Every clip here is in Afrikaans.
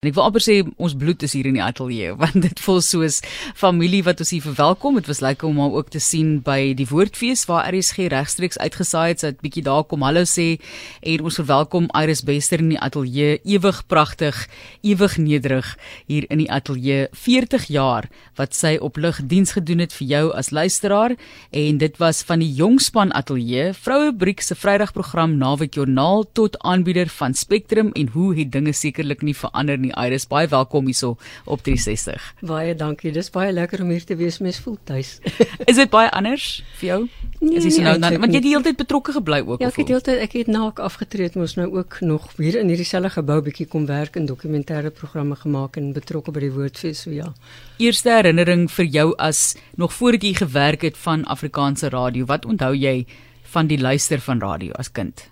En ek wil amper sê ons bloed is hier in die ateljee want dit voel soos familie wat ons hier verwelkom. Dit was lekker om hom ook te sien by die Woordfees waar RSG regstreeks uitgesaai het. Sy het bietjie daar kom hallo sê en ons verwelkom Iris Bester in die ateljee. Ewig pragtig, ewig nederig hier in die ateljee. 40 jaar wat sy op lig diens gedoen het vir jou as luisteraar en dit was van die Jongspan ateljee, Vroue Briek se Vrydagprogram Naweek Joernaal tot aanbieder van Spectrum en hoe het dinge sekerlik nie verander nie nie. Iris, baie welkom hierso op 360. Baie dankie. Dis baie lekker om hier te wees. Mens voel tuis. is dit baie anders vir jou? Nee, is jy nou dan want jy het die hele tyd betrokke gebly ook Ja, ek het die hele tyd ek het naak afgetree, mos nou ook nog hier in hierdie selfe gebou bietjie kom werk en dokumentêre programme gemaak en betrokke by die Woordfees, so ja. Eerste herinnering vir jou as nog voordat jy gewerk het van Afrikaanse radio. Wat onthou jy van die luister van radio as kind?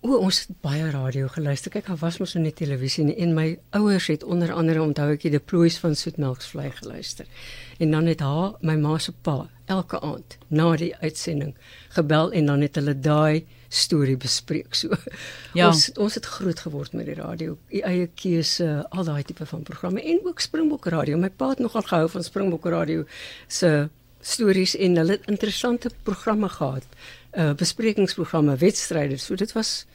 O, ons het baie radio geluister. Kyk, daar was mos nou net televisie nie en my ouers het onder andere onthou ek die deploys van Soetmelksvlei geluister. En dan het haar, my ma se pa, elke aand na die uitsending gebel en dan het hulle daai storie bespreek. So ja. ons ons het groot geword met die radio, die eie keuse, al daai tipe van programme en ook Springbok radio. My pa het nogal gehou van Springbok radio se stories en hulle het interessante programme gehad uh, besprekingsprogramme, wedstryde. So dit was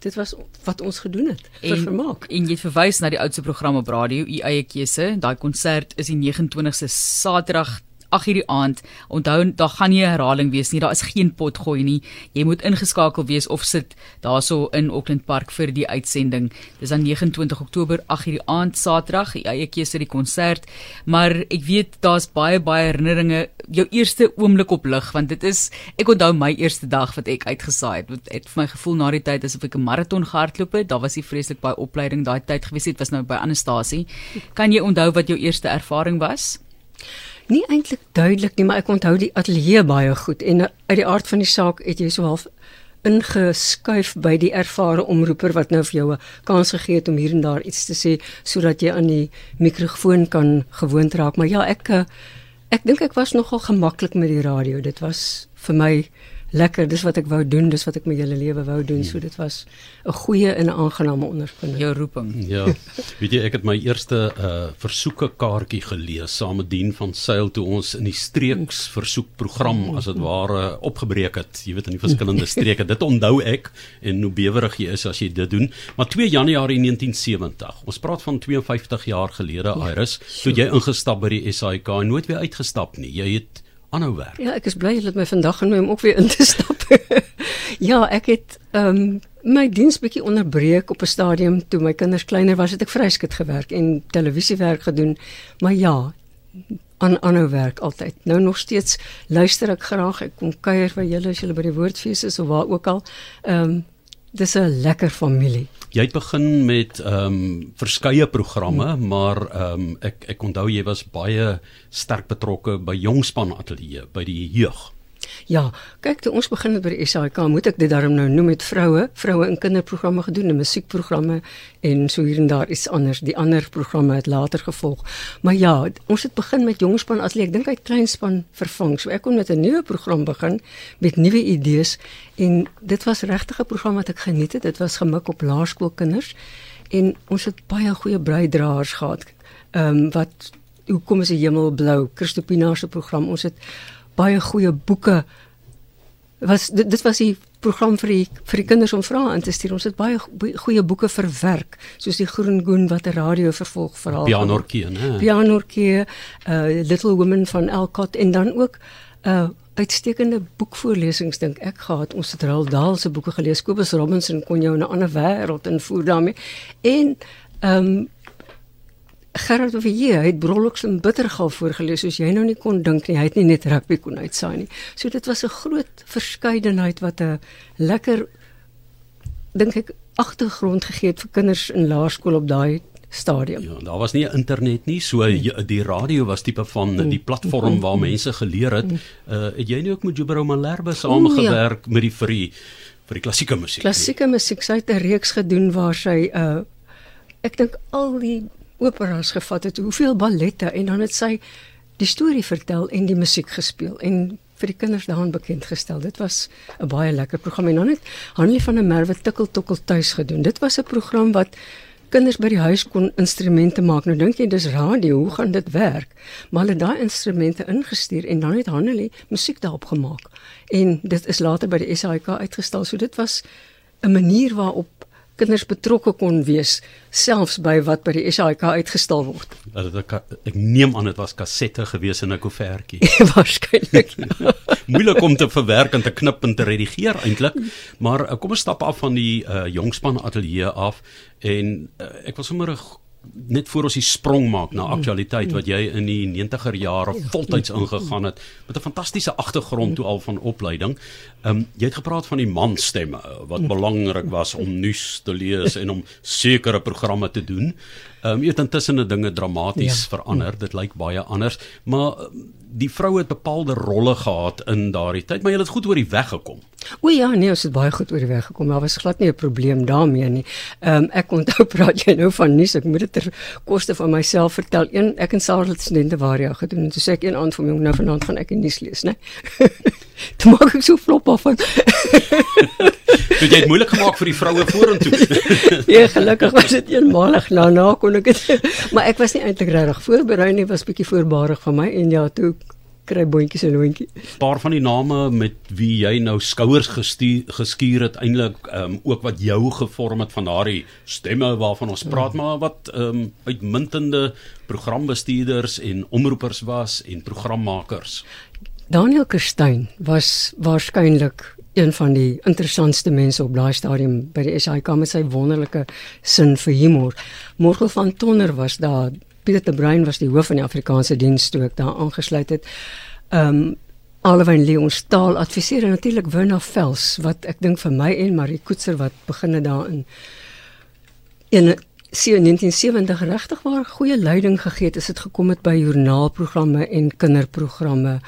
dit was wat ons gedoen het vir en, vermaak. En jy verwys na die oudste program op radio, u eie keuse. Daai konsert is die 29ste Saterdag 8 hierdie aand. Onthou, daar gaan nie 'n herhaling wees nie. Daar is geen pot gooi nie. Jy moet ingeskakel wees of sit daarso in Auckland Park vir die uitsending. Dis aan 29 Oktober 8 hierdie aand Saterdag. Jy eie keuse die konsert. Maar ek weet daar's baie baie herinneringe jou eerste oomblik op lig want dit is ek onthou my eerste dag wat ek uitgesaai het. Dit het vir my gevoel na die tyd asof ek 'n maraton gehardloop het. Daar was nie vreeslik baie opleiding daai tyd gewees het. Dit was nou by Anastasie. Kan jy onthou wat jou eerste ervaring was? Nie eintlik duidelik nie, maar ek onthou die ateljee baie goed en uit die aard van die saak het jy so half ingeskuif by die ervare omroeper wat nou vir jou 'n kans gegee het om hier en daar iets te sê sodat jy aan die mikrofoon kan gewoond raak. Maar ja, ek ek dink ek was nogal gemaklik met die radio. Dit was vir my lekker, dis wat ek wou doen, dis wat ek my hele lewe wou doen. So dit was 'n goeie en 'n aangename ondervinding. Jou roeping. Ja. Weet jy, ek het my eerste uh versoeke kaartjie gelees saam met Dien van Sail toe ons in die streeks versoekprogram as dit ware opgebreek het. Jy weet in die verskillende streke. Dit onthou ek en hoe bewerig jy is as jy dit doen. Maar 2 Januarie 1970. Ons praat van 52 jaar gelede, ja, Iris, toe jy ingestap by die SAIK en nooit weer uitgestap nie. Jy het aanhou werk. Ja, ek is bly het my vandag genooi om ook weer in te stap. ja, ek het ehm um, my diens bietjie onderbreek op 'n stadium toe my kinders kleiner was, het ek vryskut gewerk en televisiewerk gedoen. Maar ja, aan aanhou werk altyd. Nou nog steeds luister ek graag. Ek kom kuier by julle as julle by die woordfees is of waar ook al. Ehm um, dis 'n lekker familie. Jy het begin met ehm um, verskeie programme, hmm. maar ehm um, ek ek onthou jy was baie sterk betrokke by Jongspan Ateljee by die jeug. Ja, kyk, toe ons begin het by die SAIK, moet ek dit daarom nou noem met vroue, vroue in kinderprogramme gedoen en musiekprogramme en so hier en daar iets anders. Die ander programme het later gevolg. Maar ja, ons het begin met Jongspan Ateljee. Ek dink hy het Kleinspan vervang. So ek kon met 'n nuwe program begin met nuwe idees en dit was regtig 'n program wat ek geniet het. Dit was gemik op laerskoolkinders en ons het baie goeie breidraers gehad. Ehm um, wat hoe kom as die hemel blou? Christopina se program. Ons het baie goeie boeke was dit, dit was die program vir die vir die kinders om vrae in te stuur. Ons het baie goeie boeke verwerk, soos die Groen Goen wat 'n radio vervolg verhaal. Pianorkie, né? Pianorkie, uh Little Women van Elcott en dan ook uh uitstekende boekvoorlesings dink ek gehad. Ons het Roald Dahl se boeke gelees. Kobus Robinson kon jou in 'n ander wêreld invoer daarmee. En ehm um, Gerard jy het Brollox en Bittergal voorgeles soos jy nou nie kon dink nie. Hy het nie net rugby kon uitsaai nie. So dit was 'n groot verskeidenheid wat 'n lekker dink ek agtergrond gegee het vir kinders in laerskool op daai stadium. Ja, daar was nie internet nie, so mm. die radio was tipe van mm. die platform waar mm. mense geleer het. Uh het jy nie ook met Jubero Malherbe saamgewerk ja. met die vir die vir die klassieke musiek? Klassieke musiek, sy het 'n reeks gedoen waar sy uh ek dink al die operas gevat het, hoeveel ballette en dan het sy die storie vertel en die musiek gespeel en vir die kinders daaraan bekend gestel. Dit was 'n baie lekker program en dan het Hanlie van der Merwe tikkel tokkel tuis gedoen. Dit was 'n program wat kinders by die huis kon instrumente maak. Nou dink jy dis radio, hoe gaan dit werk? Maar hulle daai instrumente ingestuur en dan het Hanelie musiek daarop gemaak. En dit is later by die SAIK uitgestal. So dit was 'n manier waarop kinders betrokke kon wees selfs by wat by die SAIK uitgestal word. Ek neem aan dit was kassette gewees in 'n koevertjie. Waarskynlik. Ja. Moeilik om te verwerk en te knip en te redigeer eintlik, maar eh, kom ons stap af van die uh, jongspan ateljee af en uh, ek wil sommer 'n net voor ons die sprong maak na aktualiteit wat jy in die 90er jare voltyds ingegaan het met 'n fantastiese agtergrond toe al van opleiding. Ehm um, jy het gepraat van die manstemme wat belangrik was om nuus te lees en om sekere programme te doen. Ehm um, jy het intussen die dinge dramaties ja. verander. Dit lyk baie anders, maar die vroue het bepaalde rolle gehad in daardie tyd, maar jy het goed oor die weg gekom. O ja, nee, ons het baie goed oor die weg gekom. Daar was glad nie 'n probleem daarmee nie. Ehm um, ek onthou praat jy nou van nuus. Ek moet dit ter koste van myself vertel. Een ek en Sarah het studente waar ja gedoen en toe sê ek een aand vir my nou vanaand gaan ek nuus lees, né? toe maak ek so flop af van Dit het moeilik gemaak vir die vroue vorentoe. ja, gelukkig was dit eenmalig. Nou nou kon ek dit. Maar ek was nie eintlik regtig voorberei nie, was bietjie voorbarig van my en ja, toe kry boontjies en loontjie. Paar van die name met wie jy nou skouers gestuur, geskuur het eintlik um, ook wat jou gevorm het van daardie stemme waarvan ons praat, ja. maar wat um, uitmuntende programbestuurders en omroepers was en programmakers. Daniel Kerstyn was waarskynlik een van die interessantste mense op daai stadium by die SAIK met sy wonderlike sin vir humor. Morgel van Tonner was daar Pieter de Bruin was die hoof van die Afrikaanse diens toe ek daar aangesluit het. Um, Alwyn Leon Staal adviseer natuurlik Wina Vels wat ek dink vir my en Marie Koetser wat beginne daar in in 1970 regtig waar goeie leiding gegee het as dit gekom het by joernaalprogramme en kinderprogramme.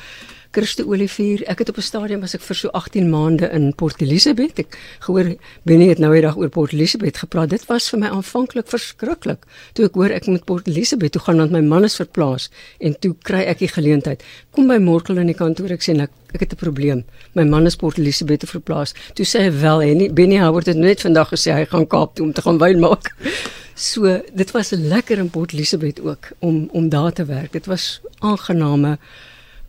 Christo Olivier. Ek het op 'n stadium was ek vir so 18 maande in Port Elizabeth. Ek gehoor Benny het nou eendag oor Port Elizabeth gepraat. Dit was vir my aanvanklik verskriklik. Toe ek hoor ek moet Port Elizabeth toe gaan want my man is verplaas en toe kry ek die geleentheid. Kom by Morkel in die kantoor ek sê ek ek het 'n probleem. My man is Port Elizabeth verplaas. Toe sê hy wel en Benny Howard het net vandag gesê hy gaan Kaap toe om te gaan wyn maak. So dit was lekker in Port Elizabeth ook om om daar te werk. Dit was aangename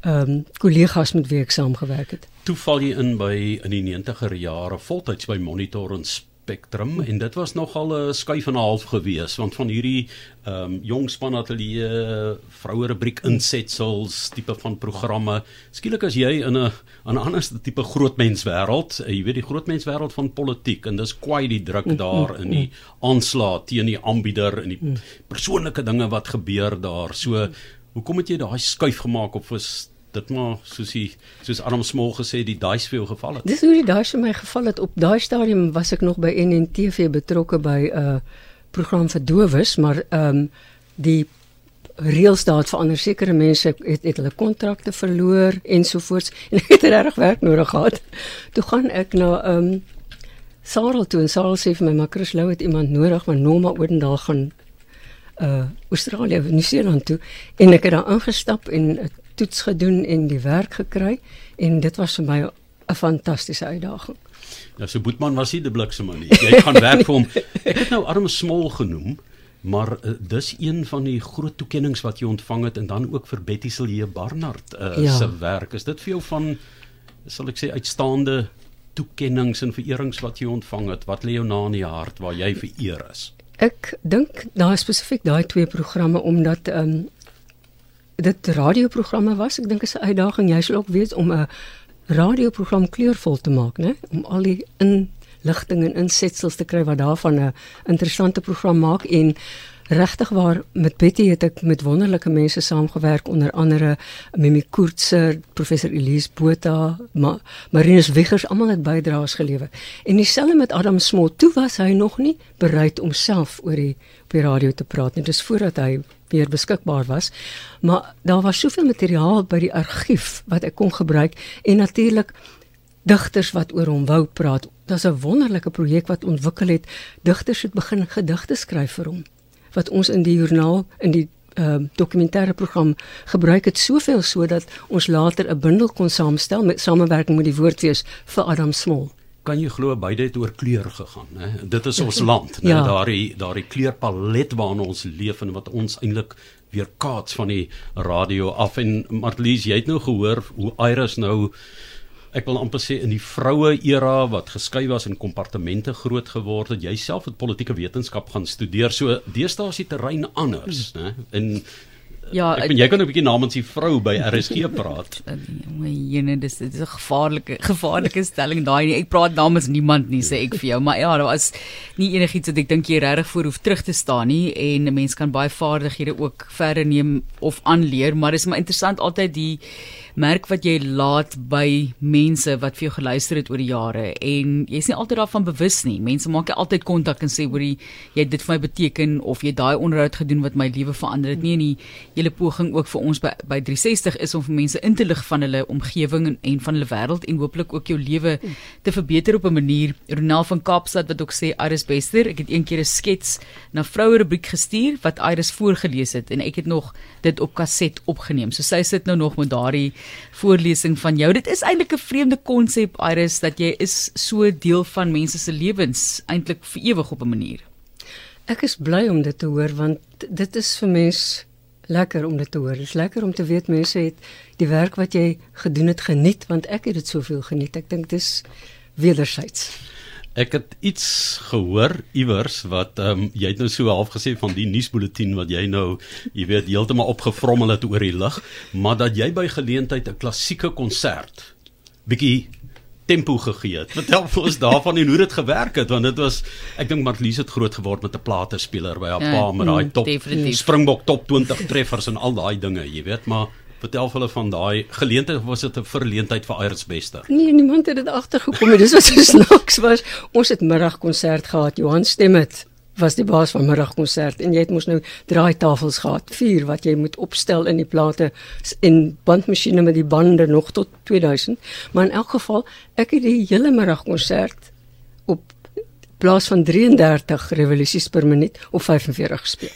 ehm um, kollegas met wie ek saamgewerk het. Toe val jy in by in die 90er jare voltyds by Monitor en Spectrum en dit was nogal 'n skuif en 'n half gewees want van hierdie ehm um, jong span ateljee vroue rubriek insetsels tipe van programme. Skielik as jy in 'n 'n ander tipe grootmens wêreld eh, jy weet die grootmens wêreld van politiek en dis kwai die druk mm, daar in die mm, aanslag teen die aanbieder en die persoonlike dinge wat gebeur daar. So hoekom het jy daai skuif gemaak op was dit maar soos hy soos Adam Smol gesê die daai speel geval het. Dis hoe die daai vir my geval het op daai stadium was ek nog by NNTV betrokke by 'n uh, program vir dowes, maar ehm um, die reëls daar verander sekere mense het het hulle kontrakte verloor ensovoorts en ek het regtig werk nodig gehad. Toe gaan ek na ehm um, Sarel toe en Sarel sê vir my maar Chris Lou het iemand nodig, maar Norma Odendaal gaan uh Australië, Nieu-Seeland toe en ek het daar ingestap en toets gedoen en die werk gekry en dit was vir my 'n fantastiese uitdaging. Ja, so Boetman was nie die blikseman nie. Jy gaan werk vir hom. Ek het nou Arm Smol genoem, maar uh, dis een van die groot toekenninge wat jy ontvang het en dan ook vir Betty Silje Barnard uh, ja. se werk. Is dit vir jou van sal ek sê uitstaande toekenninge en vererings wat jy ontvang het? Wat lê jou na in die hart waar jy vereer is? Ek dink daai spesifiek daai twee programme omdat ehm um, dit radioprogramme was. Ek dink is 'n uitdaging. Jy sal ook weet om 'n radioprogram kleurvol te maak, né? Om al die inligting en insetsels te kry wat daarvan 'n interessante program maak en regtig waar met Betty het ek met wonderlike mense saamgewerk onder andere Mimi Koortse, professor Elise Botha, Ma Marinus Wiggers, almal het bydraes gelewer. En dieselfde met Adam Smol, toe was hy nog nie bereid om self oor die op die radio te praat nie. Dis voordat hy weer beskikbaar was. Maar daar was soveel materiaal by die argief wat ek kon gebruik en natuurlik digters wat oor hom wou praat. Daar's 'n wonderlike projek wat ontwikkel het. Digters het begin gedigte skryf vir hom wat ons in die joernaal in die uh, dokumentêre program gebruik het soveel sodat ons later 'n bundel kon saamstel met samewerking met die woordfees vir Adam Smol. kan jy glo beide het oor kleur gegaan, né? Dit is ons land, né? Ja. Daardie daardie kleurpalet waarin ons leef en wat ons eintlik weer kaats van die radio af en Martlies, jy het nou gehoor hoe Iris nou ek wil amper sê in die vroue era wat geskei was in kompartemente groot geword het, jy self het politieke wetenskap gaan studeer. So deesdae is die terrein anders, né? En Ja, ek ben, jy kan 'n bietjie namens die vrou by RSG praat. My jene, dis dit is 'n gevaarlike gevaarlike stelling daai nie. Ek praat namens niemand nie, sê ek vir jou, maar ja, daar was nie enigiets wat ek dink jy regtig voor hoef terug te staan nie en 'n mens kan baie vaardighede ook verder neem of aanleer, maar dis maar interessant altyd die merk wat jy laat by mense wat vir jou geluister het oor die jare en jy's nie altyd daarvan bewus nie. Mense maak jy altyd kontak en sê hoor jy het dit vir my beteken of jy daai onderhoud gedoen wat my lewe verander het nie en die hele poging ook vir ons by by 360 is om vir mense in te lig van hulle omgewing en, en van hulle wêreld en hooplik ook jou lewe te verbeter op 'n manier. Ronel van Kaapstad wat ook sê Iris Bester, ek het een keer 'n skets na vroue rubriek gestuur wat Iris voorgeles het en ek het nog dit op kaset opgeneem. So sy sit nou nog met daardie voorlesing van jou. Dit is eintlik 'n vreemde konsep Iris dat jy is so deel van mense se lewens eintlik vir ewig op 'n manier. Ek is bly om dit te hoor want dit is vir mens lekker om dit te hoor. Dit is lekker om te weet mense het die werk wat jy gedoen het geniet want ek het dit soveel geniet. Ek dink dis wederzijds. Ek het iets gehoor iewers wat ehm um, jy het nou so half gesê van die nuusbulletin wat jy nou, jy weet, heeltemal opgevrommel het oor die lig, maar dat jy by geleentheid 'n klassieke konsert bietjie tempo gegee het. Vertel vir ons daarvan en hoe dit gewerk het want dit was ek dink Marlies het groot geword met 'n platespeler by haar Ja, pa met daai mm, top definitief. Springbok top 20 treffers en al daai dinge, jy weet, maar vertel hulle van daai geleentheid of was dit 'n verleentheid vir Iris Bester? Nee, niemand het dit agtergekom nie. Dis wat so snaaks was. Ons het middagkonsert gehad. Johan Stemmet was die baas van middagkonsert en jy het mos nou draaitafels gehad, vier wat jy moet opstel in die plate en bandmasjiene met die bande nog tot 2000. Maar in elk geval, ek het die hele middagkonsert op plaas van 33 revolusies per minuut op 45 gespeel.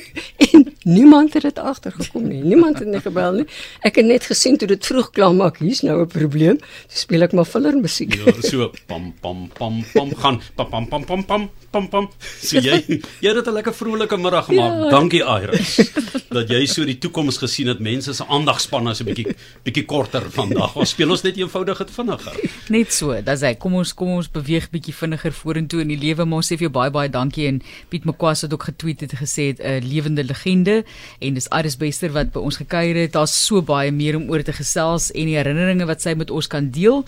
en niemand het dit agtergekom nie. Niemand het nie gebel nie. Ek het net gesien toe dit vroeg klaar maak, hier's nou 'n probleem. Toe speel ek maar filler musiek. Ja, so pam pam pam pam gaan pam pam pam pam pam pam pam. So jy jy het 'n lekker vrolike middag gemaak. Ja. Dankie Iris. Dat jy so die toekoms gesien het. Mense se aandagspanne is 'n bietjie bietjie korter vandag. Ons speel ons net eenvoudig dit vinniger. Net so, dis hy. Kom ons kom ons beweeg bietjie vinniger vorentoe in die lewe. Maar sê vir jou baie baie dankie en Piet Mkwas het ook getweet het gesê 'n lewende legende en dis Iris Bester wat by ons gekuier het. Daar's so baie meer om oor te gesels en die herinneringe wat sy met ons kan deel.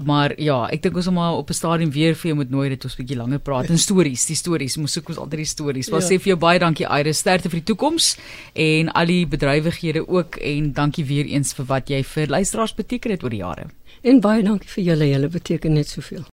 Maar ja, ek dink ons moet maar op 'n stadium weer vir jou moet nooi dat ons 'n bietjie langer praat en stories, die stories, ons soek ons altyd die stories. Maar Ja. sê vir jou baie dankie Iris, sterkte vir die toekoms en al die bedrywighede ook en dankie weer eens vir wat jy vir luisteraars beteken het oor die jare. En baie dankie vir julle, julle beteken net soveel.